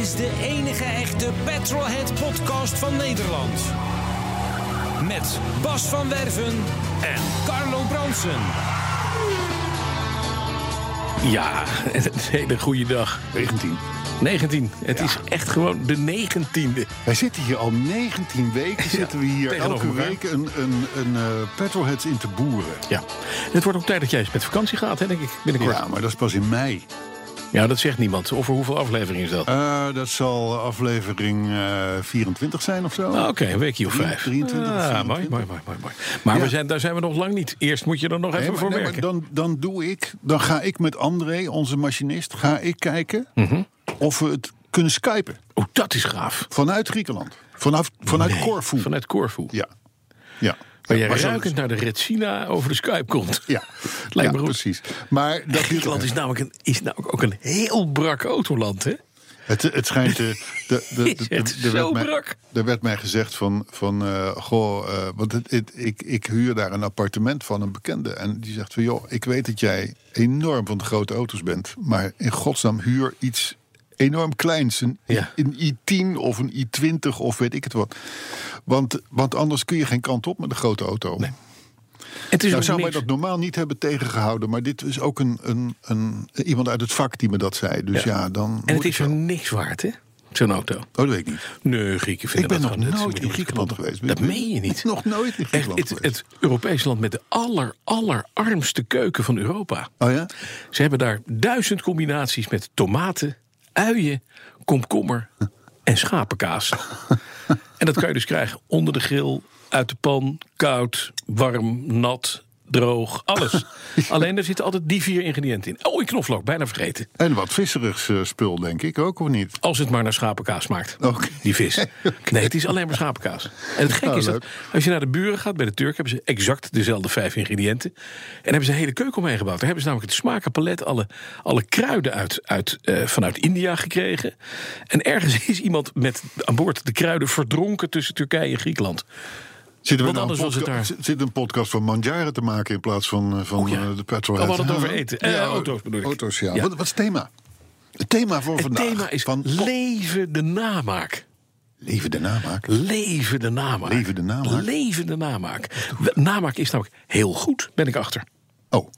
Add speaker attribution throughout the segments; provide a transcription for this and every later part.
Speaker 1: Is de enige echte Petrolhead podcast van Nederland. Met Bas van Werven en Carlo Bronsen.
Speaker 2: Ja, een hele goede dag.
Speaker 3: 19.
Speaker 2: 19. Het is echt gewoon de 19e.
Speaker 3: Wij zitten hier al 19 weken. zitten we hier elke week een, een, een eh, petrolheads in te boeren.
Speaker 2: Ja. En het wordt ook tijd dat jij eens met vakantie gaat, hè, denk ik, binnenkort.
Speaker 3: Ja, maar dat is pas in mei.
Speaker 2: Ja, dat zegt niemand. Over hoeveel afleveringen is dat?
Speaker 3: Eh, dat zal aflevering eh, 24 zijn of zo.
Speaker 2: Ah, Oké, een weekje of vijf.
Speaker 3: 23 of
Speaker 2: ah,
Speaker 3: 24.
Speaker 2: mooi, mooi, mooi, mooi, mooi. Maar
Speaker 3: Ja.
Speaker 2: we zijn, daar zijn we nog lang niet. Eerst moet je er nog even
Speaker 3: maar-
Speaker 2: voor
Speaker 3: nee,
Speaker 2: werken.
Speaker 3: dan, dan doe ik, dan ga ik met André, onze machinist, ga ik kijken
Speaker 2: Mhm.
Speaker 3: of we het kunnen skypen.
Speaker 2: Oh, dat is gaaf.
Speaker 3: Vanuit Griekenland. Vanaf, vanuit
Speaker 2: Nee,
Speaker 3: Corfu.
Speaker 2: Vanuit Corfu.
Speaker 3: Ja. Ja.
Speaker 2: Waar
Speaker 3: Maar zo-
Speaker 2: ruikend naar de Retsina over de Skype komt.
Speaker 3: Ja,
Speaker 2: Lijkt me
Speaker 3: Ja,
Speaker 2: goed.
Speaker 3: precies. Maar dat
Speaker 2: Griekenland is namelijk, een, is namelijk ook een heel brak autoland, hè?
Speaker 3: Het, het schijnt. eh, de, de, de, er
Speaker 2: zo
Speaker 3: werd mij? Er werd mij gezegd van. van eh, goh, eh, want het, het- ik, ik huur daar een appartement van een bekende. En die zegt van. joh, ik weet dat jij enorm van de grote auto's bent. Maar in godsnaam huur iets enorm kleins. Een,
Speaker 2: Ja.
Speaker 3: een i10 of een i20 of weet ik het wat. Want, want anders kun je geen kant op met een grote auto.
Speaker 2: Het is
Speaker 3: Nou zou mij dat normaal niet hebben tegengehouden. Maar dit is ook een, een, een, iemand uit het vak die me dat zei. Dus ja, dan.
Speaker 2: En het is er niks waard, hè? Zo'n auto.
Speaker 3: Oh, dat weet ik niet.
Speaker 2: Nee, Grieken vinden
Speaker 3: Ik ben
Speaker 2: dat
Speaker 3: nog nooit in Griekenland geweest.
Speaker 2: Dat meen je niet.
Speaker 3: Nog nooit in
Speaker 2: Echt,
Speaker 3: Griekenland
Speaker 2: het,
Speaker 3: geweest.
Speaker 2: het Europese land met de aller, allerarmste keuken van Europa.
Speaker 3: Oh ja?
Speaker 2: Ze hebben daar duizend combinaties met tomaten, uien, komkommer en schapenkaas. en dat kan je dus krijgen onder de grill, uit de pan, koud, warm, nat, droog, alles. Alleen er zitten altijd die vier ingrediënten in. Oh, en knoflook, bijna vergeten.
Speaker 3: En wat visserigs eh, spul, denk ik ook, of niet?
Speaker 2: Als het maar naar schapenkaas smaakt.
Speaker 3: Oké.
Speaker 2: Die vis. Nee, het is alleen maar schapenkaas. En het gekke
Speaker 3: Nou,
Speaker 2: is dat als je naar de buren gaat, bij de Turk, hebben ze exact dezelfde vijf ingrediënten. En hebben ze een hele keuken omheen gebouwd. Daar hebben ze namelijk het smakenpalet, alle, alle kruiden uit, uit, eh, vanuit India gekregen. En ergens is iemand met aan boord de kruiden verdronken tussen Turkije en Griekenland.
Speaker 3: Zitten
Speaker 2: Want
Speaker 3: nou
Speaker 2: anders het daar-
Speaker 3: Zit een podcast van Manjaren te maken in plaats van, eh, van
Speaker 2: Oh ja.
Speaker 3: eh, de petrol.
Speaker 2: Oh, we hadden het over eten. Eh, auto's bedoel ik.
Speaker 3: Auto's, ja.
Speaker 2: Ja.
Speaker 3: Wat, wat is het thema? Het thema voor
Speaker 2: Het
Speaker 3: vandaag.
Speaker 2: thema is
Speaker 3: van
Speaker 2: leven de namaak.
Speaker 3: Leven de namaak.
Speaker 2: Leven de namaak.
Speaker 3: Leven de namaak.
Speaker 2: Leven de namaak. Namaak is namelijk heel goed, ben ik achter.
Speaker 3: Oh,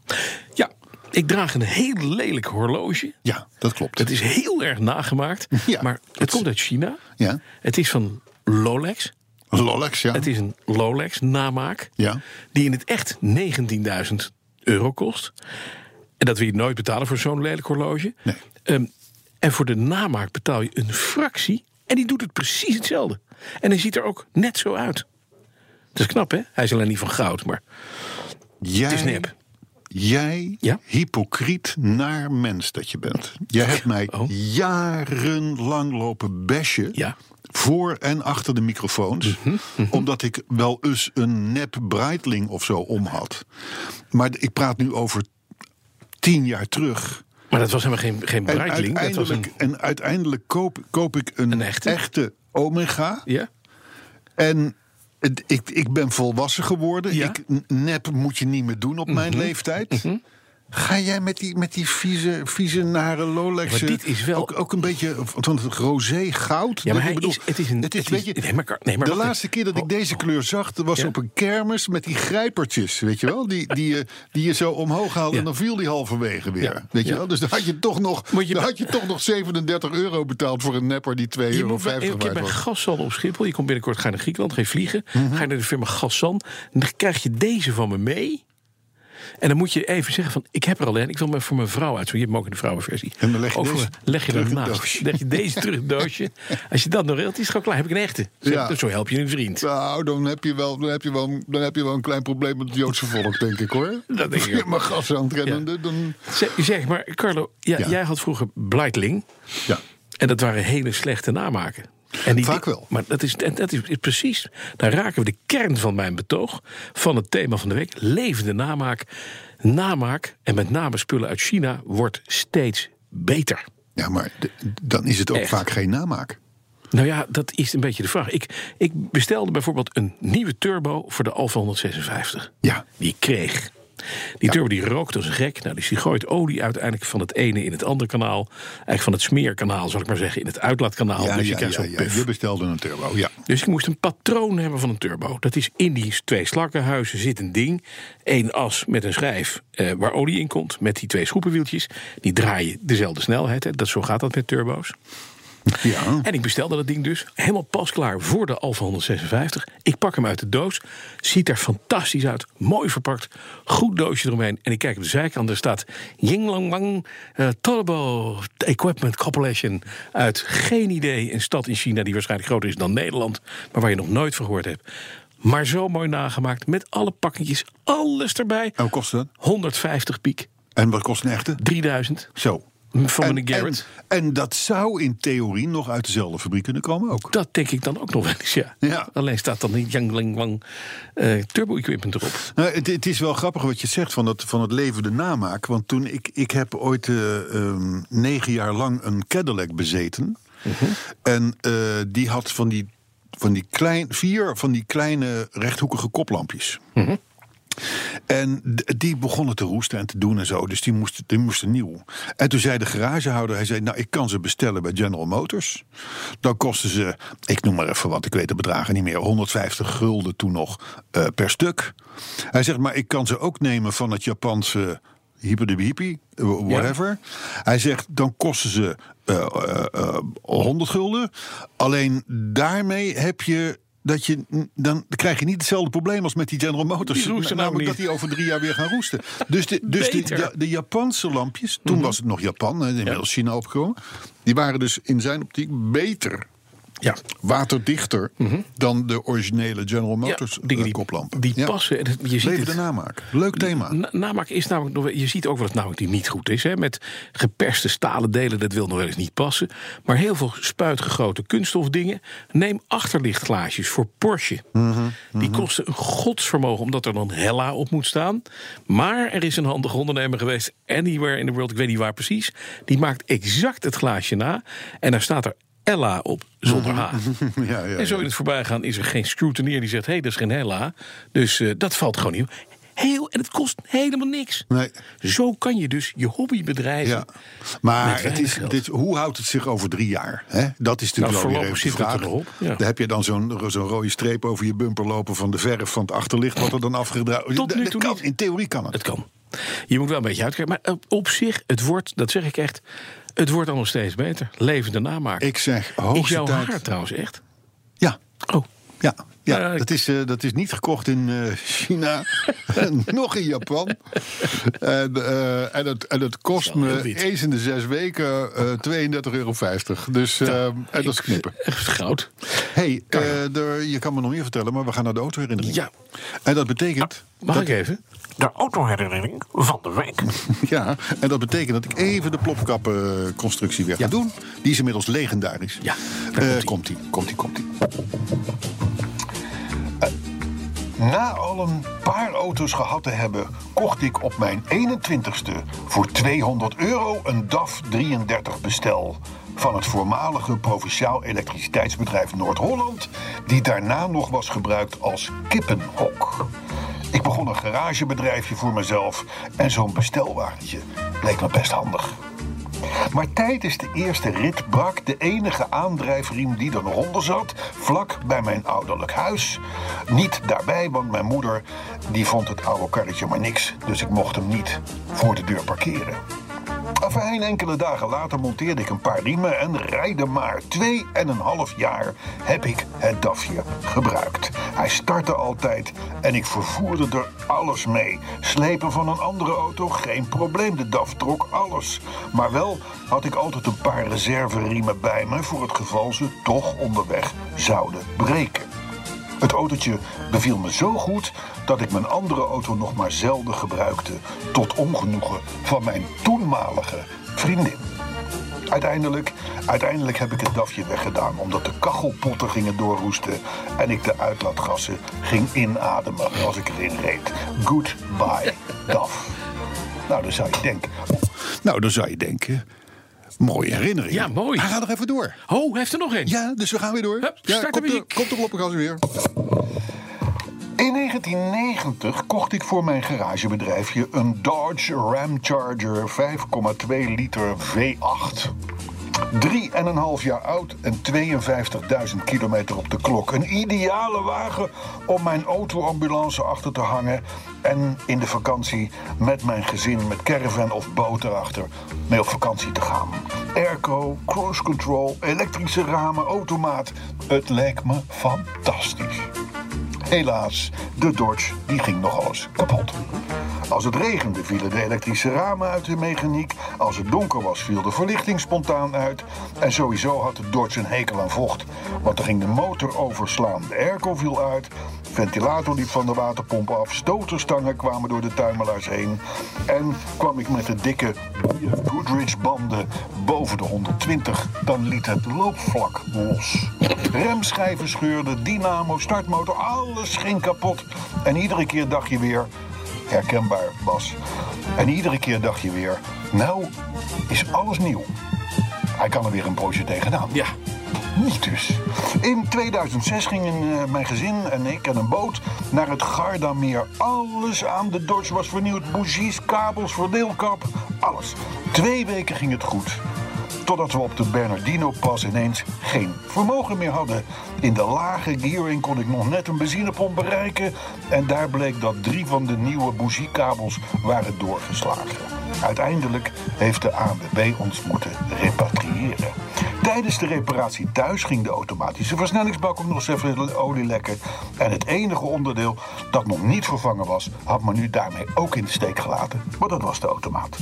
Speaker 2: Ja, ik draag een heel lelijk horloge.
Speaker 3: ja, dat klopt.
Speaker 2: Het is heel erg nagemaakt,
Speaker 3: Ja,
Speaker 2: maar het
Speaker 3: het-
Speaker 2: komt uit China.
Speaker 3: Ja.
Speaker 2: Het is van Rolex.
Speaker 3: Rolex, ja.
Speaker 2: Het is een Rolex namaak.
Speaker 3: Ja.
Speaker 2: Die in het echt 19.000 euro kost. En dat wil je nooit betalen voor zo'n lelijk horloge.
Speaker 3: Nee.
Speaker 2: Ehm, en voor de namaak betaal je een fractie. En die doet het precies hetzelfde. En hij ziet er ook net zo uit. Dat is knap, hè? Hij is alleen niet van goud, maar
Speaker 3: Jij,
Speaker 2: het is nep.
Speaker 3: Jij,
Speaker 2: Ja?
Speaker 3: hypocriet naar mens dat je bent. Jij hebt mij
Speaker 2: Oh.
Speaker 3: jarenlang lopen bashen.
Speaker 2: Ja.
Speaker 3: Voor en achter de microfoons.
Speaker 2: Mhm,
Speaker 3: Omdat ik wel eens een nep Breitling of zo om had. Maar ik praat nu over tien jaar terug.
Speaker 2: Maar dat was helemaal geen, geen
Speaker 3: En
Speaker 2: Breitling. Dat was
Speaker 3: uiteindelijk,
Speaker 2: een...
Speaker 3: en uiteindelijk koop, koop ik een,
Speaker 2: Een echte?
Speaker 3: Omega.
Speaker 2: Ja?
Speaker 3: En ik, ik ben volwassen geworden.
Speaker 2: Ja.
Speaker 3: Ik, nep moet je niet meer doen op mijn
Speaker 2: Mhm.
Speaker 3: leeftijd. Ga jij met die, met die vieze, vieze nare Rolex...
Speaker 2: Dit is wel-
Speaker 3: Ook, ook een beetje van het roze goud.
Speaker 2: Ja, maar
Speaker 3: Ik
Speaker 2: hij
Speaker 3: bedoel,
Speaker 2: is, het is een...
Speaker 3: Het is,
Speaker 2: het
Speaker 3: weet je,
Speaker 2: nee, maar, nee, maar
Speaker 3: de laatste keer dat ik
Speaker 2: Oh,
Speaker 3: deze kleur zag... dat was
Speaker 2: Ja?
Speaker 3: op een kermis met die grijpertjes, weet je wel? Die, die, je, die je zo omhoog haalde
Speaker 2: Ja.
Speaker 3: en dan viel die halverwege weer.
Speaker 2: Ja.
Speaker 3: Weet je wel? Dus dan had je toch nog,
Speaker 2: je
Speaker 3: dan had je toch nog 37 euro betaald... voor een nepper die 2,50
Speaker 2: Je
Speaker 3: euro
Speaker 2: moet bij, een keer
Speaker 3: waard
Speaker 2: bij
Speaker 3: was.
Speaker 2: Gassan op Schiphol. Je komt binnenkort ga naar Griekenland, ga je vliegen.
Speaker 3: Mhm.
Speaker 2: Ga je naar de firma Gassan. Dan krijg je deze van me mee. En dan moet je even zeggen van, ik heb er alleen, ik wil me voor mijn vrouw uit. Je hebt hem ook in de vrouwenversie.
Speaker 3: En dan leg je
Speaker 2: voor-
Speaker 3: deze
Speaker 2: leg je
Speaker 3: terug doosje.
Speaker 2: Leg je deze terug in het doosje. Als je dat nog regelt, is het gewoon klaar. Heb ik een echte. Zo,
Speaker 3: Ja.
Speaker 2: zo help je een vriend.
Speaker 3: Nou, dan heb, je wel, dan, heb je wel, dan heb je wel een klein probleem met het Joodse volk, denk ik hoor.
Speaker 2: Dat denk ik
Speaker 3: je maar gas aan het rennen, dan.
Speaker 2: Zeg, zeg maar, Carlo, ja,
Speaker 3: Ja.
Speaker 2: jij had vroeger Breitling.
Speaker 3: Ja.
Speaker 2: En dat waren hele slechte namaken. En die,
Speaker 3: Vaak wel.
Speaker 2: Maar dat is, en dat is, precies, daar raken we de kern van mijn betoog. Van het thema van de week. Levende namaak. Namaak, en met name spullen uit China, wordt steeds beter.
Speaker 3: Ja, maar dan is het ook
Speaker 2: Echt.
Speaker 3: vaak geen namaak.
Speaker 2: Nou ja, dat is een beetje de vraag. Ik, ik bestelde bijvoorbeeld een nieuwe turbo voor de Alfa 156.
Speaker 3: Ja.
Speaker 2: Die ik kreeg. Die turbo die rookt als een gek. Nou, dus die gooit olie uiteindelijk van het ene in het andere kanaal. Eigenlijk van het smeerkanaal, zal ik maar zeggen, in het uitlaatkanaal.
Speaker 3: Ja,
Speaker 2: dus je
Speaker 3: ja,
Speaker 2: krijgt
Speaker 3: ja,
Speaker 2: zo'n
Speaker 3: ja.
Speaker 2: puff.
Speaker 3: Je bestelde een turbo, ja.
Speaker 2: Dus ik moest een patroon hebben van een turbo. Dat is in die twee slakkenhuizen zit een ding. Eén as met een schijf eh, waar olie in komt. Met die twee schroepenwieltjes. Die draaien dezelfde snelheid. Hè. Dat, zo gaat dat met turbo's.
Speaker 3: Ja.
Speaker 2: En ik bestelde dat ding dus helemaal pasklaar voor de Alfa 156. Ik pak hem uit de doos. Ziet er fantastisch uit. Mooi verpakt. Goed doosje eromheen. En ik kijk op de zijkant. Er staat Yinglangbang eh Turbo Equipment Corporation. Uit geen idee. Een stad in China die waarschijnlijk groter is dan Nederland. Maar waar je nog nooit van gehoord hebt. Maar zo mooi nagemaakt. Met alle pakketjes. Alles erbij.
Speaker 3: En wat kost dat?
Speaker 2: 150 piek.
Speaker 3: En wat kost een echte?
Speaker 2: 3000.
Speaker 3: Zo.
Speaker 2: Van
Speaker 3: en,
Speaker 2: meneer Garrett.
Speaker 3: En, en dat zou in theorie nog uit dezelfde fabriek kunnen komen ook.
Speaker 2: Dat denk ik dan ook nog wel eens, ja.
Speaker 3: Ja.
Speaker 2: Alleen staat dan niet Yang Wang eh turbo equipment erop.
Speaker 3: Nou, het, het is wel grappig wat je zegt van, dat, van het levende namaak. Want toen ik, ik heb ooit eh, ehm, negen jaar lang een Cadillac bezeten. En eh, die had van die, van die klein, vier van die kleine rechthoekige koplampjes. En die begonnen te roesten en te doen en zo. Dus die moesten, die moesten nieuw. En toen zei de garagehouder, hij zei... nou, ik kan ze bestellen bij General Motors. Dan kosten ze, ik noem maar even wat, ik weet de bedragen niet meer... 150 gulden toen nog eh, per stuk. Hij zegt, maar ik kan ze ook nemen van het Japanse... Hyper de hippie, eh, whatever. Hij zegt, dan kosten ze eh, eh, 100 gulden. Alleen daarmee heb je dat je, dan krijg je niet hetzelfde probleem als met die General Motors.
Speaker 2: Die roesten
Speaker 3: namelijk
Speaker 2: nou
Speaker 3: dat die over drie jaar weer gaan roesten. Dus de, dus de.
Speaker 2: Mhm.
Speaker 3: de, de Japanse lampjes, toen was het nog Japan, inmiddels China opgekomen. Die waren dus in zijn optiek beter,
Speaker 2: Ja.
Speaker 3: waterdichter dan de originele General Motors
Speaker 2: Mhm. dingen
Speaker 3: eh, koplampen.
Speaker 2: Die
Speaker 3: Ja.
Speaker 2: passen. En je ziet
Speaker 3: Levende
Speaker 2: het.
Speaker 3: namaak. Leuk thema.
Speaker 2: Na- namaak is namelijk. Je ziet ook wat het namelijk niet goed is. Hè? Met geperste stalen delen, dat wil nog wel eens niet passen. Maar heel veel spuitgegoten kunststofdingen. Neem achterlichtglaasjes voor Porsche.
Speaker 3: Mhm,
Speaker 2: Die kosten een godsvermogen, omdat er dan Hella op moet staan. Maar er is een handige ondernemer geweest, anywhere in the world, ik weet niet waar precies. Die maakt exact het glaasje na. En daar staat er Ella op, zonder H.
Speaker 3: Mhm. Ja, ja,
Speaker 2: En zo in het voorbijgaan is er geen scrutineer die zegt: hé, hey, dat is geen Hella. Dus eh, dat valt gewoon niet. Heel, en het kost helemaal niks.
Speaker 3: Nee.
Speaker 2: Zo kan je dus je hobby bedrijven.
Speaker 3: Ja. Maar het is, dit, hoe houdt het zich over drie jaar? Hè? Dat is natuurlijk
Speaker 2: Nou,
Speaker 3: wel weer even vraag.
Speaker 2: ja.
Speaker 3: Daar heb je dan zo'n zo'n rode streep over je bumper lopen van de verf van het achterlicht, wat er dan afgedraaid
Speaker 2: Tot nu toe
Speaker 3: kan,
Speaker 2: niet.
Speaker 3: In theorie kan het.
Speaker 2: Het kan. Je moet wel een beetje uitkijken. Maar op zich, het wordt, dat zeg ik echt, het wordt al nog steeds beter. Levende namaak.
Speaker 3: Ik zeg
Speaker 2: is
Speaker 3: hoogste
Speaker 2: jouw
Speaker 3: tijd.
Speaker 2: haar trouwens echt?
Speaker 3: Ja,
Speaker 2: Oh,
Speaker 3: ja. Ja,
Speaker 2: ik-
Speaker 3: dat, is, eh, dat is niet gekocht in eh, China, nog in Japan. En, eh, en, het, en het kost me eens in de zes weken eh 32,50 euro. Dus, eh, en dat is knippen.
Speaker 2: echt goud.
Speaker 3: hey, je kan me nog meer vertellen, maar we gaan naar de autoherinnering.
Speaker 2: Ja.
Speaker 3: En dat betekent...
Speaker 2: Mag
Speaker 3: dat,
Speaker 2: ik even?
Speaker 4: De autoherinnering van de week.
Speaker 3: Ja, en dat betekent dat ik even de plopkappenconstructie weer ga
Speaker 2: Ja.
Speaker 3: doen. Die is inmiddels legendarisch.
Speaker 2: Ja, daar komt-ie.
Speaker 3: komt-ie, komt-ie, komt-ie. Eh, Na al een paar auto's gehad te hebben, kocht ik op mijn 21ste voor 200 euro een DAF 33 bestel. Van het voormalige provinciaal elektriciteitsbedrijf Noord-Holland, die daarna nog was gebruikt als kippenhok. Ik begon een garagebedrijfje voor mezelf en zo'n bestelwagentje bleek me best handig. Maar tijdens de eerste rit brak de enige aandrijfriem die er nog onder zat, vlak bij mijn ouderlijk huis. Niet daarbij, want mijn moeder die vond het oude karretje maar niks, dus ik mocht hem niet voor de deur parkeren. Afijn, enkele dagen later monteerde ik een paar riemen en rijden maar. Twee en een half jaar heb ik het DAFje gebruikt. Hij startte altijd en ik vervoerde er alles mee. Slepen van een andere auto, geen probleem. De DAF trok alles. Maar wel had ik altijd een paar reserveriemen bij me... voor het geval ze toch onderweg zouden breken. Het autootje beviel me zo goed dat ik mijn andere auto nog maar zelden gebruikte. Tot ongenoegen van mijn toenmalige vriendin. Uiteindelijk, uiteindelijk heb ik het DAFje weggedaan omdat de kachelpotten gingen doorroesten en ik de uitlaatgassen ging inademen als ik erin reed. Goodbye, DAF. Nou, dan zou je denken.
Speaker 5: Nou, dan zou je denken. Mooie herinnering.
Speaker 2: Ja, mooi.
Speaker 5: Hij gaat nog even door.
Speaker 2: Oh, heeft er nog een?
Speaker 5: Ja, dus we gaan weer door.
Speaker 2: Hup,
Speaker 5: ja,
Speaker 2: start de
Speaker 5: komt, de,
Speaker 2: muziek.
Speaker 5: komt de kloppengas weer.
Speaker 3: In 1990 kocht ik voor mijn garagebedrijfje een Dodge Ram Charger 5,2 liter V8. Drie en een half jaar oud en 52.000 kilometer op de klok. Een ideale wagen om mijn autoambulance achter te hangen... en in de vakantie met mijn gezin met caravan of boot erachter mee op vakantie te gaan. Airco, cruise control, elektrische ramen, automaat. Het leek me fantastisch. Helaas, de Dodge die ging nogal eens kapot. Als het regende vielen de elektrische ramen uit de mechaniek. Als het donker was viel de verlichting spontaan uit. En sowieso had de Dodge een hekel aan vocht. Want er ging de motor overslaan. De airco viel uit. Ventilator liep van de waterpomp af. Stoterstangen kwamen door de tuimelaars heen. En kwam ik met de dikke Goodrich banden boven de 120. Dan liet het loopvlak los. Remschijven scheurden, dynamo, startmotor, alles ging kapot. En iedere keer dacht je weer, herkenbaar Bas. En iedere keer dacht je weer, nou is alles nieuw. Hij kan er weer een broodje tegenaan.
Speaker 2: Ja.
Speaker 3: Niet dus. In 2006 gingen eh, mijn gezin en ik en een boot naar het Gardameer. Alles aan de Dodge was vernieuwd. Bougies, kabels, verdeelkap, alles. Twee weken ging het goed. Totdat we op de Bernardino pas ineens geen vermogen meer hadden. In de lage gearing kon ik nog net een benzinepomp bereiken. En daar bleek dat drie van de nieuwe bougiekabels waren doorgeslagen. Uiteindelijk heeft de ANWB ons moeten repatriëren. Tijdens de reparatie thuis ging de automatische versnellingsbak ook nog eens even olie lekken. En het enige onderdeel dat nog niet vervangen was, had me nu daarmee ook in de steek gelaten. Maar dat was de automaat.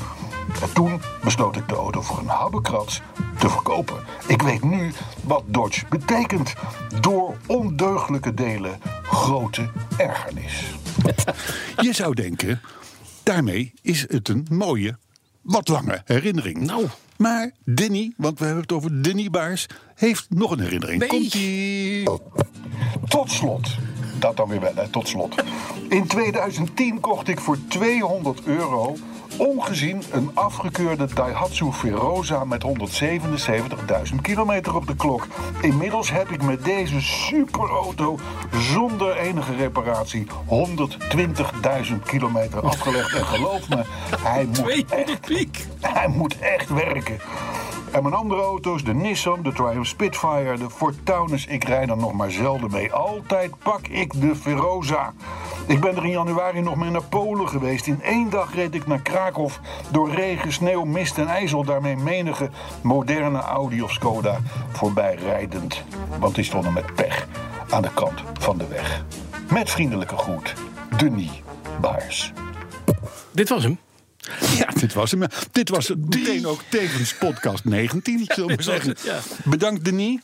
Speaker 3: En toen besloot ik de auto voor een habbekrats te verkopen. Ik weet nu wat Dodge betekent. Door ondeugdelijke delen grote ergernis.
Speaker 5: Je zou denken, daarmee is het een mooie, wat lange herinnering.
Speaker 2: Nou.
Speaker 5: Maar Denny, want we hebben het over Denny Baars, heeft nog een herinnering.
Speaker 2: Nee.
Speaker 5: Komt-ie.
Speaker 3: Tot slot. Dat dan weer wel, hè, tot slot. In 2010 kocht ik voor 200 euro ongezien een afgekeurde Daihatsu Verosa met 177.000 kilometer op de klok. Inmiddels heb ik met deze superauto zonder enige reparatie 120.000 kilometer afgelegd. En geloof me, hij moet
Speaker 2: 200
Speaker 3: echt
Speaker 2: piek.
Speaker 3: hij moet echt werken. En mijn andere auto's, de Nissan, de Triumph Spitfire, de Ford Taunus, ik rijd er nog maar zelden mee. Altijd pak ik de Veroza. Ik ben er in januari nog mee naar Polen geweest. In één dag reed ik naar Krakow door regen, sneeuw, mist en ijzel. Daarmee menige moderne Audi of Skoda voorbij rijdend. Want die stonden met pech aan de kant van de weg. Met vriendelijke groet, Denis Baars.
Speaker 2: Dit was hem.
Speaker 5: Ja, dit was hem. Dit was meteen ook tevens podcast 19, zullen we zeggen. Bedankt, Denis.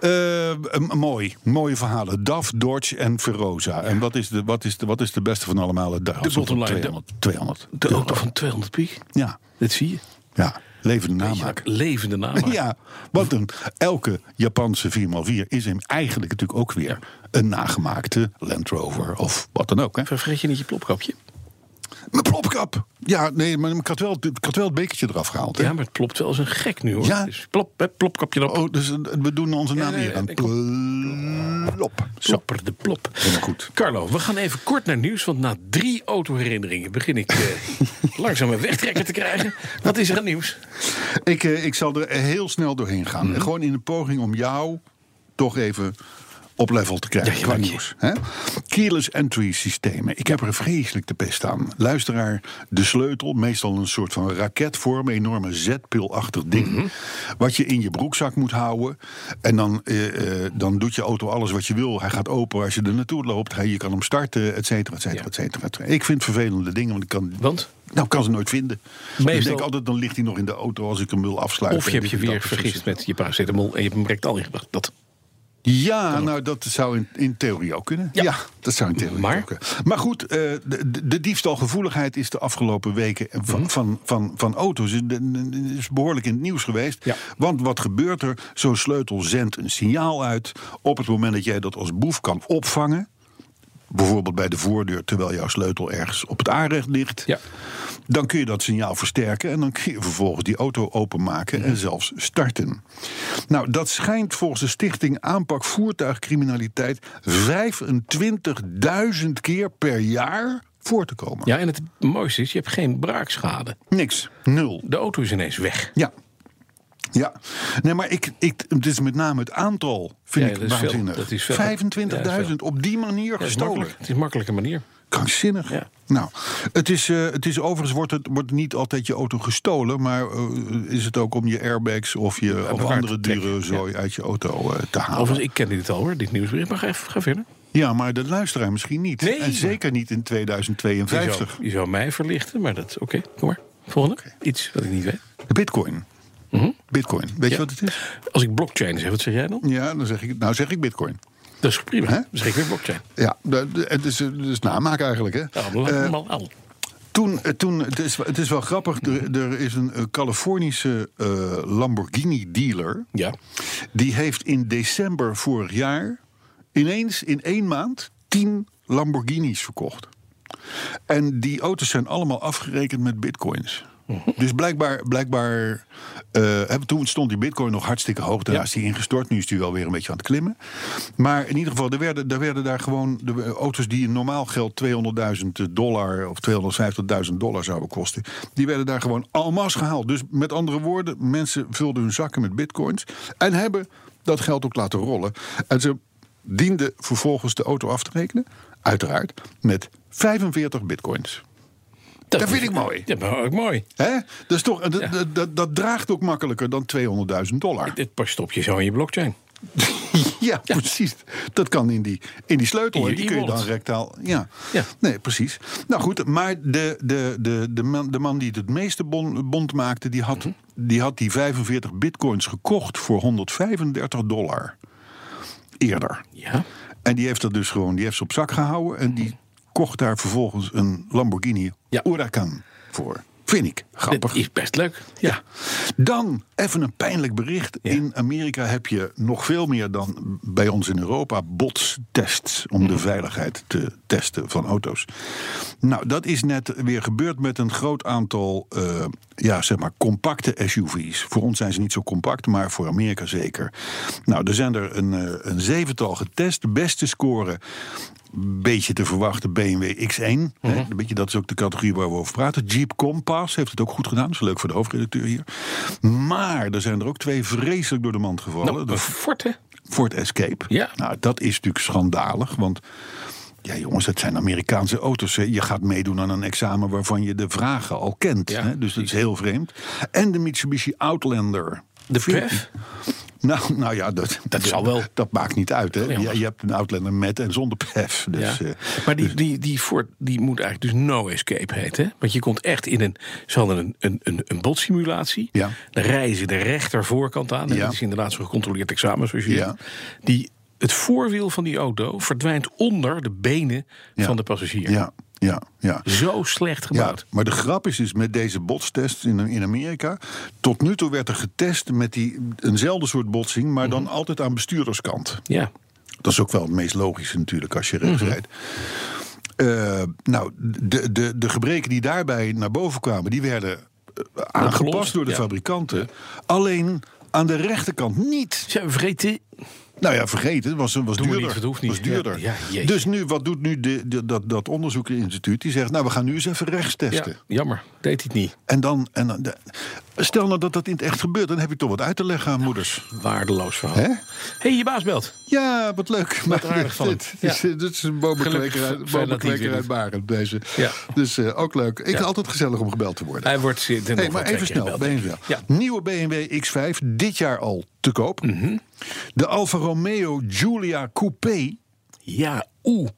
Speaker 5: Eh, mooi, mooie verhalen. DAF, Dodge en Verosa. En wat is de, wat is de, wat is de beste van allemaal? De,
Speaker 2: bottom line,
Speaker 5: 200. 200.
Speaker 2: De auto van 200 piek.
Speaker 5: Ja,
Speaker 2: Dit zie je.
Speaker 5: ja. Levende namaak.
Speaker 2: dat? Levende namaak.
Speaker 5: Ja, want een, elke Japanse 4x4 is hem eigenlijk natuurlijk ook weer een nagemaakte Land Rover of wat dan ook. Hè?
Speaker 2: Vergeet je niet je plopkapje?
Speaker 5: Mijn plopkap. Ja, nee, maar ik had wel, ik had wel het bekertje eraf gehaald. Hè?
Speaker 2: Ja, maar het plopt wel als een gek nu hoor.
Speaker 5: Ja.
Speaker 2: Dus plop, hè, plopkapje erop.
Speaker 5: Oh, dus eh, we doen onze naam hier aan. Plop. Zo.
Speaker 2: Slapper de plop.
Speaker 5: Helemaal goed.
Speaker 2: Carlo, we gaan even kort naar nieuws. Want na drie autoherinneringen begin ik eh, langzaam een wegtrekker te krijgen. Wat is er aan nieuws?
Speaker 5: Ik, eh, ik zal er heel snel doorheen gaan.
Speaker 2: Mhm.
Speaker 5: Gewoon in een poging om jou toch even
Speaker 3: op level te krijgen
Speaker 2: Ja,
Speaker 3: qua nieuws. Hè? Keyless entry systemen. Ik heb er vreselijk de pest aan. Luisteraar, de sleutel, meestal een soort van raketvorm, enorme zetpilachtig ding.
Speaker 2: Mhm.
Speaker 3: Wat je in je broekzak moet houden. En dan, eh, eh, dan doet je auto alles wat je wil. Hij gaat open als je er naartoe loopt. Hij- Je kan hem starten, et cetera, et cetera,
Speaker 2: Ja.
Speaker 3: et cetera, et cetera. Ik vind vervelende dingen, want ik kan,
Speaker 2: Want?
Speaker 3: nou, kan ze nooit vinden.
Speaker 2: Meestal-
Speaker 3: Ik denk altijd, dan ligt hij nog in de auto als ik hem wil afsluiten.
Speaker 2: Of je hebt
Speaker 3: En
Speaker 2: je weer vergist met je paracetamol en je hebt hem direct al ingebracht. Dat.
Speaker 3: Ja, nou dat zou in, in theorie ook kunnen. Ja,
Speaker 2: Ja.
Speaker 3: dat zou in theorie
Speaker 2: Maar?
Speaker 3: ook kunnen. Maar goed, eh, de, diefstalgevoeligheid is de afgelopen weken van,
Speaker 2: Mhm.
Speaker 3: van, van, van auto's is, is behoorlijk in het nieuws geweest.
Speaker 2: Ja.
Speaker 3: Want wat gebeurt er? Zo'n sleutel zendt een signaal uit. Op het moment dat jij dat als boef kan opvangen. Bijvoorbeeld bij de voordeur, terwijl jouw sleutel ergens op het aanrecht ligt.
Speaker 2: Ja.
Speaker 3: Dan kun je dat signaal versterken en dan kun je vervolgens die auto openmaken en zelfs starten. Nou, dat schijnt volgens de Stichting Aanpak Voertuigcriminaliteit 25.000 keer per jaar voor te komen.
Speaker 2: Ja, en het mooiste is, je hebt geen braakschade.
Speaker 3: Niks. Nul.
Speaker 2: De auto is ineens weg.
Speaker 3: Ja. Ja, nee, maar ik, ik, het is met name het aantal, vind
Speaker 2: Ja,
Speaker 3: ik
Speaker 2: dat is
Speaker 3: waanzinnig.
Speaker 2: Dat is veel.
Speaker 3: 25.000
Speaker 2: Ja, dat is veel.
Speaker 3: op die manier
Speaker 2: is
Speaker 3: gestolen.
Speaker 2: het is een makkelijke manier.
Speaker 3: Krankzinnig.
Speaker 2: Ja.
Speaker 3: Nou, het is, eh, het is overigens wordt het wordt niet altijd je auto gestolen, maar eh, is het ook om je airbags of je of andere dure zooi uit je auto eh, te halen.
Speaker 2: Overigens, ik ken dit al hoor, dit nieuwsbericht. Maar ga, even, ga verder.
Speaker 3: Ja, maar de luisteraar misschien niet.
Speaker 2: Nee,
Speaker 3: en zeker niet in
Speaker 2: Je
Speaker 3: 2052.
Speaker 2: zou, je zou mij verlichten, maar dat oké. Kom maar. Volgende. Iets wat ik niet weet.
Speaker 3: De Bitcoin. Bitcoin. Weet je wat het is?
Speaker 2: Als ik blockchain zeg, wat zeg jij dan?
Speaker 3: Ja, dan zeg ik, nou zeg ik Bitcoin.
Speaker 2: Dat is prima.
Speaker 3: Hè?
Speaker 2: Dan zeg ik weer blockchain.
Speaker 3: Ja, het is, het is namaak eigenlijk. Hè?
Speaker 2: Ja,
Speaker 3: Eh,
Speaker 2: al.
Speaker 3: Toen, eh, toen het, is, het is wel grappig, er, er is een eh, Californische eh, Lamborghini-dealer.
Speaker 2: Ja.
Speaker 3: Die heeft in december vorig jaar ineens in één maand 10 Lamborghinis verkocht. En die auto's zijn allemaal afgerekend met bitcoins. Dus blijkbaar, blijkbaar eh, toen stond die bitcoin nog hartstikke hoog. Daarna is die ingestort. Nu is die wel weer een beetje aan het klimmen. Maar in ieder geval, er werden, er werden daar gewoon de auto's die normaal geld 200.000 dollar of 250.000 dollar zouden kosten. Die werden daar gewoon masse gehaald. Dus met andere woorden, mensen vulden hun zakken met bitcoins. En hebben dat geld ook laten rollen. En ze dienden vervolgens de auto af te rekenen. Uiteraard met 45 bitcoins. Dat vind ik mooi.
Speaker 2: Ja, maar ook mooi.
Speaker 3: Hè? Dat, is toch, dat, dat, dat, dat draagt ook makkelijker dan 200.000 dollar.
Speaker 2: Dit stop je zo in je blockchain.
Speaker 3: Ja, precies. Dat kan in die, in die sleutel.
Speaker 2: In
Speaker 3: die kun je dan rectaal. Ja.
Speaker 2: Ja.
Speaker 3: nee, precies. Nou goed, maar de, de, de, de, man, de man die het het meeste bon, bond maakte, die had, die had die 45 bitcoins gekocht voor 135 dollar. Eerder.
Speaker 2: Ja.
Speaker 3: En die heeft dat dus gewoon, die heeft ze op zak gehouden. En die kocht daar vervolgens een Lamborghini
Speaker 2: Ja.
Speaker 3: Huracan voor. Vind ik grappig.
Speaker 2: Dit is best leuk. Ja.
Speaker 3: Dan even een pijnlijk bericht.
Speaker 2: Ja.
Speaker 3: In Amerika heb je nog veel meer dan bij ons in Europa botstests om
Speaker 2: Mhm.
Speaker 3: de veiligheid te testen van auto's. Nou, dat is net weer gebeurd met een groot aantal eh, ja, zeg maar compacte SUV's. Voor ons zijn ze niet zo compact, maar voor Amerika zeker. Nou, er zijn er een, eh, een zevental getest. De beste score beetje te verwachten BMW X1. hè,
Speaker 2: Mhm.
Speaker 3: een beetje, dat is ook de categorie waar we over praten. Jeep Compass heeft het ook goed gedaan. Dat is leuk voor de hoofdredacteur hier. Maar er zijn er ook twee vreselijk door de mand gevallen.
Speaker 2: Nou,
Speaker 3: de
Speaker 2: hè?
Speaker 3: Ford Escape.
Speaker 2: Ja.
Speaker 3: Nou, dat is natuurlijk schandalig. Want ja, jongens, het zijn Amerikaanse auto's. Hè. Je gaat meedoen aan een examen waarvan je de vragen al kent.
Speaker 2: Ja,
Speaker 3: hè. Dus dat is heel vreemd. En de Mitsubishi Outlander.
Speaker 2: De PHEV?
Speaker 3: Nou, nou ja, dat,
Speaker 2: Dat zal wel.
Speaker 3: Dat maakt niet uit. Hè.
Speaker 2: Ja,
Speaker 3: je,
Speaker 2: maar-
Speaker 3: je hebt een Outlander met en zonder PHEV. Dus,
Speaker 2: ja.
Speaker 3: eh,
Speaker 2: maar die, die, die Ford die moet eigenlijk dus no escape heten. Want je komt echt in een. Ze hadden een, een, een, een botsimulatie.
Speaker 3: Ja.
Speaker 2: Dan rijden ze de rechter voorkant aan. En
Speaker 3: Ja.
Speaker 2: Dat is inderdaad zo'n gecontroleerd examen, zoals je
Speaker 3: Ja.
Speaker 2: Die, het voorwiel van die auto verdwijnt onder de benen van de passagier.
Speaker 3: ja, ja, ja.
Speaker 2: Zo slecht
Speaker 3: Ja,
Speaker 2: gebouwd.
Speaker 3: maar de grap is dus met deze botstests in, in Amerika. Tot nu toe werd er getest met die, eenzelfde soort botsing, maar dan altijd aan bestuurderskant.
Speaker 2: Ja.
Speaker 3: Dat is ook wel het meest logische natuurlijk als je rechts
Speaker 2: Mhm.
Speaker 3: rijdt. Eh, nou, de, de, de gebreken die daarbij naar boven kwamen, die werden eh, aangepast door de
Speaker 2: ja.
Speaker 3: fabrikanten. Alleen aan de rechterkant niet.
Speaker 2: Ze vergeten.
Speaker 3: Nou ja, vergeten. Het was, was duurder.
Speaker 2: niet, het hoeft niet.
Speaker 3: Was duurder.
Speaker 2: Ja, ja,
Speaker 3: dus nu, wat doet nu de, de- dat, dat onderzoekerinstituut? Die zegt, nou, we gaan nu eens even rechts
Speaker 2: Ja,
Speaker 3: testen.
Speaker 2: jammer, deed hij het niet.
Speaker 3: En dan, en dan de- stel nou dat dat in het echt gebeurt, dan heb je toch wat uit te leggen aan moeders.
Speaker 2: Waardeloos verhaal.
Speaker 3: Hè?
Speaker 2: hey, je baas belt.
Speaker 3: Ja, wat leuk. Maar
Speaker 2: aardig van
Speaker 3: dit, dit, is, dit is een bomenkweker uit, bomenkweker uit
Speaker 2: doet.
Speaker 3: Barend, deze.
Speaker 2: Ja.
Speaker 3: Dus eh, ook leuk. Ik
Speaker 2: Ja.
Speaker 3: altijd gezellig om gebeld te worden.
Speaker 2: Hij wordt
Speaker 3: Hey, maar even snel, BMW.
Speaker 2: Ja.
Speaker 3: Nieuwe BMW X5, dit jaar al te koop.
Speaker 2: Mhm.
Speaker 3: De Alfa Romeo Giulia Coupé.
Speaker 2: Ja, oeh.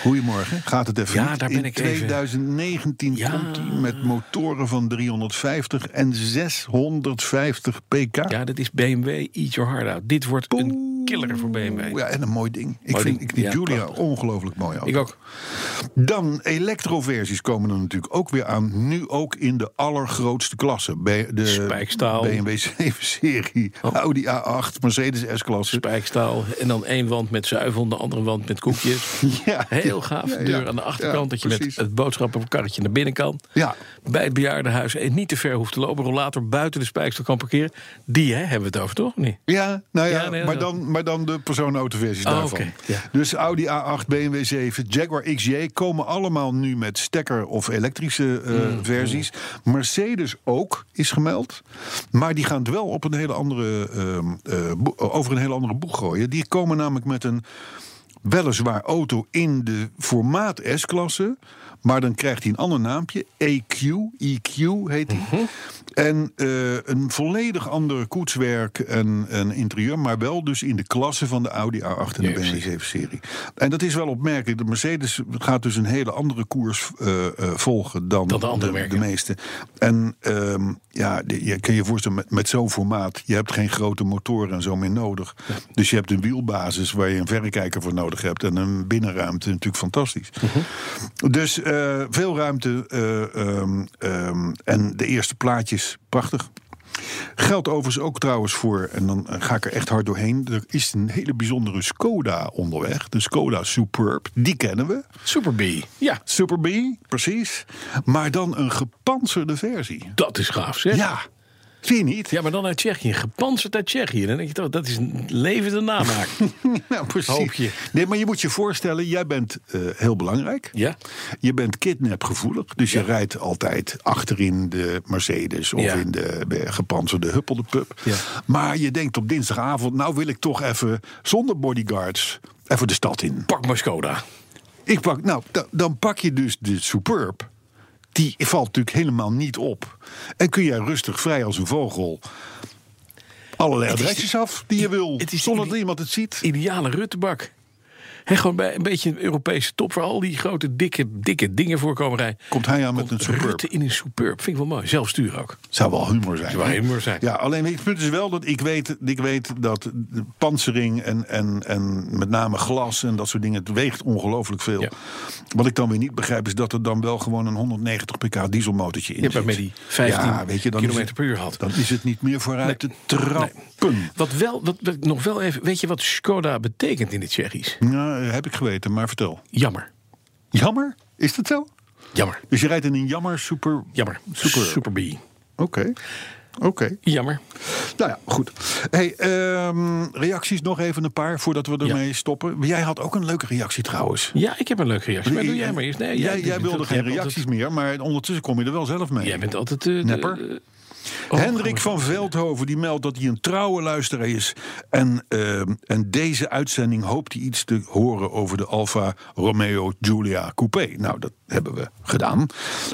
Speaker 3: Goedemorgen, gaat het even
Speaker 2: Ja, daar ben
Speaker 3: In
Speaker 2: ik even-
Speaker 3: 2019
Speaker 2: Ja.
Speaker 3: komt hij met motoren van 350 en 650 pk.
Speaker 2: Ja, dat is BMW Eat Your Heart Out. Dit wordt een killer voor BMW.
Speaker 3: Ja, en een mooi ding. Ik
Speaker 2: Mooi
Speaker 3: vind
Speaker 2: ding.
Speaker 3: ik die
Speaker 2: Ja, prachtig.
Speaker 3: ongelooflijk mooi auto.
Speaker 2: Ik ook.
Speaker 3: Dan elektroversies komen er natuurlijk ook weer aan. Nu ook in de allergrootste klasse. Bij de
Speaker 2: Spijkstaal.
Speaker 3: BMW 7-serie, Audi A8, Mercedes S-klasse.
Speaker 2: Spijkstaal. En dan één wand met zuivel, de andere wand met koekjes.
Speaker 3: Ja,
Speaker 2: Heel gaaf.
Speaker 3: Ja.
Speaker 2: Deur aan de achterkant, dat je met het boodschappenkarretje naar binnen kan.
Speaker 3: Ja,
Speaker 2: Bij het bejaardenhuis en niet te ver hoeft te lopen. Rollator buiten de spijkstal kan parkeren. Die hè, hebben we het over, toch? Niet?
Speaker 3: ja, nou ja,
Speaker 2: nee,
Speaker 3: maar, dan, maar dan de personenautoversies
Speaker 2: Oh,
Speaker 3: daarvan.
Speaker 2: ja.
Speaker 3: Dus Audi A8, BMW 7, Jaguar XJ komen allemaal nu met stekker- of elektrische eh,
Speaker 2: Mm,
Speaker 3: versies. Mercedes ook is gemeld. Maar die gaan het wel op een hele andere, ehm, eh, bo- over een hele andere boeg gooien. Die komen namelijk met een weliswaar auto in de formaat S-klasse. Maar dan krijgt hij een ander naampje. EQ, EQ heet hij.
Speaker 2: Mhm.
Speaker 3: En eh, een volledig ander koetswerk en, en interieur. Maar wel dus in de klasse van de Audi A8 en de BMW
Speaker 2: precies.
Speaker 3: 7-serie. En dat is wel opmerkelijk. De Mercedes gaat dus een hele andere koers eh, eh, volgen dan,
Speaker 2: Dan de andere
Speaker 3: de,
Speaker 2: merken.
Speaker 3: meeste. En ehm, ja, de- je kan je voorstellen, met, met zo'n formaat... je hebt geen grote motoren en zo meer nodig. Dus je hebt een wielbasis waar je een verrekijker voor nodig hebt... en een binnenruimte, natuurlijk fantastisch.
Speaker 2: Mhm.
Speaker 3: Dus eh, veel ruimte eh, ehm, ehm, en de eerste plaatjes, prachtig. Geldt overigens ook trouwens voor, en dan eh, ga ik er echt hard doorheen... er is een hele bijzondere Skoda onderweg, de Skoda Superb. Die kennen we.
Speaker 2: Super B. Ja,
Speaker 3: Super B, precies. Maar dan een gepantserde versie.
Speaker 2: dat is gaaf, zeg.
Speaker 3: Ja, zie je niet?
Speaker 2: Ja, maar dan uit Tsjechië. Gepantserd uit Tsjechië. Dan denk je toch, dat is een levende namaak.
Speaker 3: Nou, precies.
Speaker 2: Hoop je.
Speaker 3: Nee, maar je moet je voorstellen, jij bent eh, heel belangrijk.
Speaker 2: Ja.
Speaker 3: Je bent kidnapgevoelig, dus je rijdt altijd achterin de Mercedes of
Speaker 2: Ja.
Speaker 3: in de gepantserde huppelde pub.
Speaker 2: Ja.
Speaker 3: Maar je denkt op dinsdagavond, nou wil ik toch even zonder bodyguards even de stad in.
Speaker 2: Pak maar Skoda.
Speaker 3: Ik pak, nou, da- dan pak je dus de Superb. Die valt natuurlijk helemaal niet op. En kun jij rustig, vrij als een vogel, allerlei adresjes af die je wil. zonder dat iemand het ziet.
Speaker 2: Ideale Ruttebak. He, gewoon bij een beetje een Europese top waar al die grote, dikke, dikke dingen voorkomen rijden.
Speaker 3: Komt hij aan met
Speaker 2: Komt
Speaker 3: een Superb.
Speaker 2: Rutte in een Superb. Vind ik wel mooi. Zelf sturen ook.
Speaker 3: Zou wel humor zijn.
Speaker 2: Zou wel humor zijn.
Speaker 3: Ja, alleen het punt is wel dat ik weet, ik weet dat de pantsering en, en, en met name glas en dat soort dingen, het weegt ongelooflijk veel.
Speaker 2: Ja.
Speaker 3: Wat ik dan weer niet begrijp is dat er dan wel gewoon een 190 pk dieselmotortje in
Speaker 2: Ja,
Speaker 3: zit.
Speaker 2: waarmee die 15
Speaker 3: ja, weet je, dan is
Speaker 2: kilometer
Speaker 3: het-
Speaker 2: per uur had.
Speaker 3: Dan is het niet meer vooruit
Speaker 2: Nee.
Speaker 3: te trappen.
Speaker 2: Wat wel, wat, wat nog wel even, weet je wat Skoda betekent in het Tsjechisch?
Speaker 3: Nou, heb ik geweten, maar vertel.
Speaker 2: Jammer.
Speaker 3: Jammer? Is dat zo?
Speaker 2: Jammer.
Speaker 3: Dus je rijdt in een jammer super...
Speaker 2: Jammer.
Speaker 3: Super.
Speaker 2: Super B.
Speaker 3: Oké. Oké.
Speaker 2: Jammer.
Speaker 3: Nou ja, goed. Hey, ehm, reacties nog even een paar voordat we ermee stoppen. Jij had ook een leuke reactie trouwens.
Speaker 2: Ja, ik heb een leuke reactie. Maar doe jij maar eerst. Nee,
Speaker 3: jij, jij wilde geen reacties
Speaker 2: altijd-
Speaker 3: meer, maar ondertussen kom je er wel zelf mee.
Speaker 2: Jij bent altijd eh.
Speaker 3: Nepper.
Speaker 2: de- Oh,
Speaker 3: Hendrik van Veldhoven die meldt dat hij een trouwe luisteraar is. En, ehm, en deze uitzending hoopt hij iets te horen over de Alfa Romeo Giulia Coupé. Nou, dat hebben we gedaan.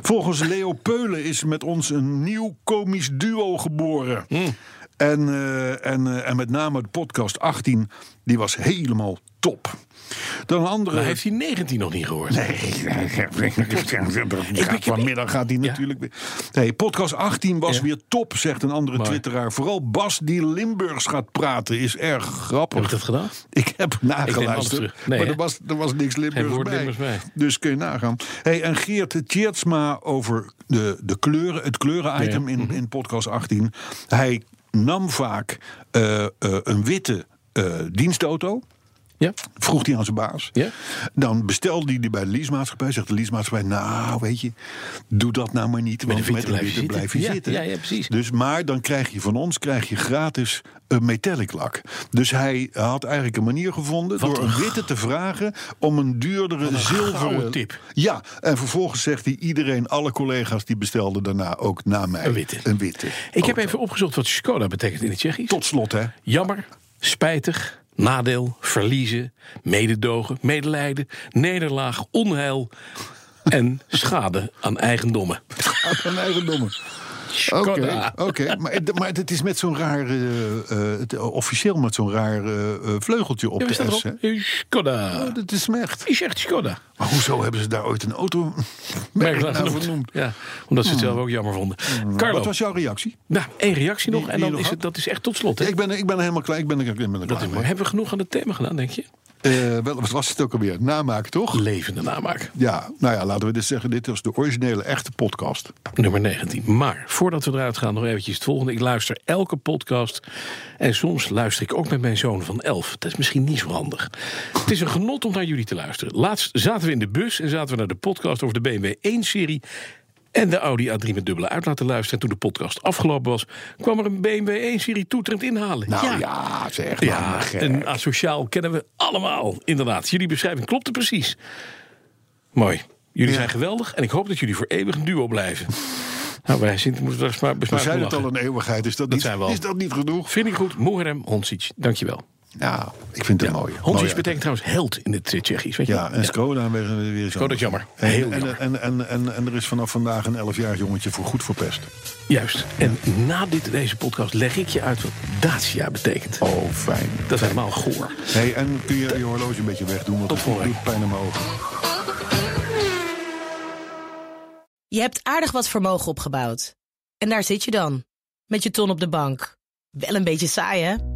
Speaker 3: Volgens Leo Peulen is met ons een nieuw komisch duo geboren.
Speaker 2: Hmm.
Speaker 3: En, eh, en, eh, en met name de podcast 18, die was helemaal top. Dan andere.
Speaker 2: Maar heeft hij 19 nog niet gehoord?
Speaker 3: Nee, gaat vanmiddag gaat hij natuurlijk weer. Nee, podcast 18 was
Speaker 2: Ja.
Speaker 3: weer top, zegt een andere twitteraar. Vooral Bas die Limburgs gaat praten is erg grappig.
Speaker 2: Heb ik dat gedaan?
Speaker 3: Ik heb nageluisterd,
Speaker 2: terug. Nee,
Speaker 3: maar er was, er was niks Limburgs
Speaker 2: woord
Speaker 3: bij.
Speaker 2: Limburgs bij.
Speaker 3: Dus kun je nagaan. Hey, en Geert Tjeertsma over de, de kleuren, het kleuren-item
Speaker 2: Ja. Mhm.
Speaker 3: in, in podcast 18. Hij nam vaak eh, eh, een witte eh, dienstauto
Speaker 2: Ja.
Speaker 3: Vroeg hij aan zijn baas.
Speaker 2: Ja.
Speaker 3: Dan bestelde hij die bij de leasemaatschappij. Zegt de leasemaatschappij, nou weet je, doe dat nou maar niet. Want
Speaker 2: de
Speaker 3: met
Speaker 2: je
Speaker 3: witte blijf je
Speaker 2: zitten. Ja, ja, precies.
Speaker 3: Dus, maar dan krijg je van ons krijg je gratis een metallic lak. Dus hij had eigenlijk een manier gevonden...
Speaker 2: Wat
Speaker 3: door
Speaker 2: een
Speaker 3: witte te vragen om een duurdere
Speaker 2: een
Speaker 3: zilveren...
Speaker 2: tip.
Speaker 3: Ja, en vervolgens zegt hij iedereen, alle collega's die bestelden daarna ook na mij
Speaker 2: Een witte.
Speaker 3: Een witte
Speaker 2: Ik heb even opgezocht wat Skoda betekent in het Tsjechisch.
Speaker 3: Tot slot, hè?
Speaker 2: Jammer, spijtig, nadeel, verliezen, mededogen, medelijden, nederlaag, onheil en schade aan eigendommen.
Speaker 3: Aan eigendommen. Oké, maar, maar het is met zo'n raar, eh, eh, het, officieel met zo'n raar eh, eh, vleugeltje op
Speaker 2: Ja,
Speaker 3: de S. Hè?
Speaker 2: Skoda.
Speaker 3: Oh, dat is echt.
Speaker 2: Die zegt Skoda.
Speaker 3: Maar hoezo hebben ze daar ooit een auto
Speaker 2: Merknaam
Speaker 3: nou
Speaker 2: genoemd. Ja, omdat ze het zelf ook jammer vonden. Carlo,
Speaker 3: Wat was jouw reactie?
Speaker 2: nou, één reactie nog
Speaker 3: Die-
Speaker 2: en dan is het, dat is echt tot slot. Hè?
Speaker 3: Ja, ik, ben, ik ben helemaal klaar. Ik ben, ik ben er
Speaker 2: dat
Speaker 3: klaar
Speaker 2: is. Hebben we genoeg aan het thema gedaan, denk je?
Speaker 3: Eh, wel, wat was het ook alweer? Namaken, toch?
Speaker 2: Levende namaak.
Speaker 3: Ja, nou ja, laten we dit zeggen. Dit was de originele, echte podcast.
Speaker 2: Nummer 19. Maar voordat we eruit gaan, nog eventjes het volgende. Ik luister elke podcast. En soms luister ik ook met mijn zoon van 11. Dat is misschien niet zo handig. Het is een genot om naar jullie te luisteren. Laatst zaten we in de bus en zaten we naar de podcast over de BMW 1-serie. En de Audi A3 met dubbele uit laten luisteren. En toen de podcast afgelopen was, kwam er een BMW 1-serie toeterend inhalen.
Speaker 3: Nou ja, zeg.
Speaker 2: Ja,
Speaker 3: nou, gek.
Speaker 2: een asociaal kennen we allemaal, inderdaad. Jullie beschrijving klopte precies. Mooi. Jullie
Speaker 3: Ja.
Speaker 2: zijn geweldig en ik hoop dat jullie voor eeuwig een duo blijven. nou, wij moeten daar
Speaker 3: We zijn het al een eeuwigheid. Is dat, niet,
Speaker 2: zijn we al.
Speaker 3: is dat niet genoeg?
Speaker 2: Vind ik goed. Muharrem Honsic, dankjewel.
Speaker 3: Nou, ik vind het mooi. Mooi
Speaker 2: betekent trouwens held in het Tsjechisch, weet je
Speaker 3: Ja, en Skoda weer, weer eens
Speaker 2: Skoda is jammer.
Speaker 3: En,
Speaker 2: Heel
Speaker 3: en,
Speaker 2: jammer.
Speaker 3: En, en, en, en er is vanaf vandaag een 11-jarig jongetje voor goed verpest.
Speaker 2: Juist. En na dit, deze podcast leg ik je uit wat Dacia betekent.
Speaker 3: Oh, fijn.
Speaker 2: Dat is helemaal goor.
Speaker 3: Hey, en kun je je horloge een beetje wegdoen? Want
Speaker 2: Tot
Speaker 3: het doet pijn aan mijn ogen.
Speaker 6: Je hebt aardig wat vermogen opgebouwd. En daar zit je dan, met je ton op de bank. Wel een beetje saai, hè?